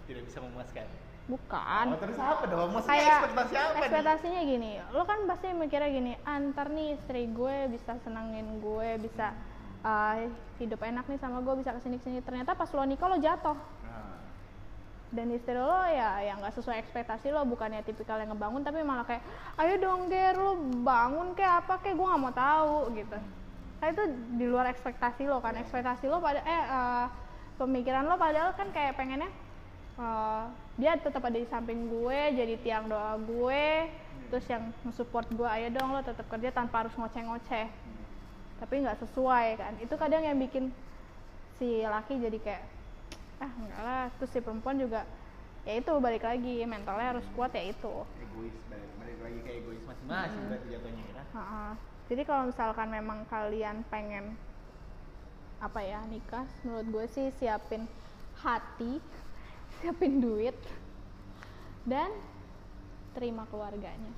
Tidak bisa memuaskan. Bukan. Oh, terus apa dong? Maksudnya kayak ekspektasi apa nih? ekspektasinya gini. Lo kan pasti mikirnya gini antar nih istri gue bisa senangin gue bisa eh, hidup enak nih sama gue bisa ke sini ke sini ternyata pas lo nikah lo jatuh dan istri lo ya yang nggak sesuai ekspektasi lo bukannya tipikal yang ngebangun tapi malah kayak ayo dong ger lo bangun kayak apa kayak gue nggak mau tahu gitu. Nah itu di luar ekspektasi lo kan. Ekspektasi lo pada eh eh, pemikiran lo padahal kan kayak pengennya eh, dia tetap ada di samping gue jadi tiang doa gue terus yang nge-support gue ayo dong lo tetap kerja tanpa harus ngoceh-ngoceh. Tapi nggak sesuai kan. Itu kadang yang bikin si laki jadi kayak ah enggak lah terus si perempuan juga ya itu balik lagi mentalnya harus kuat ya itu egois balik, balik lagi ke egois masing-masing Hmm. berarti jatuhnya ya. Ha-ha. jadi kalau misalkan memang kalian pengen apa ya nikah menurut gue sih siapin hati siapin duit dan terima keluarganya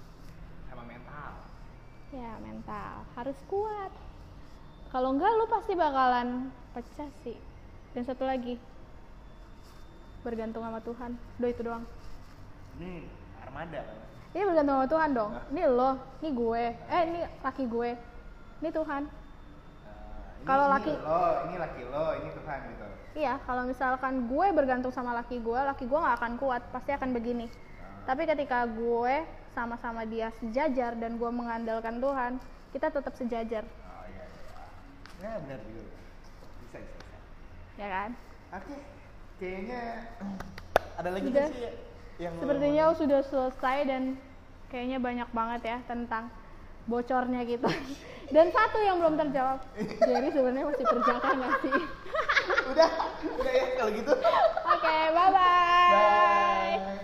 Sama mental. ya mental harus kuat kalau enggak lu pasti bakalan pecah sih dan satu lagi bergantung sama Tuhan. Do itu doang. Ini armada. ini bergantung sama Tuhan dong. Ini lo ini gue. Eh ini laki gue. Ini Tuhan. Nah, Kalau laki- lo, ini laki lo, ini Tuhan gitu. iya kalau misalkan gue bergantung sama laki gue laki gue nggak akan kuat pasti akan begini. Tapi ketika gue sama-sama dia sejajar dan gue mengandalkan Tuhan kita tetap sejajar. Oh iya, iya. Ya benar juga. Bisa, bisa, bisa. ya kan? Oke, kayaknya ada lagi Udah. nggak sih ya yang Sepertinya mau- sudah selesai dan kayaknya banyak banget ya tentang bocornya kita. Dan satu yang belum terjawab, Jerry sebenarnya masih perjaka nggak sih? udah, udah ya kalau gitu. Oke, bye bye. Bye.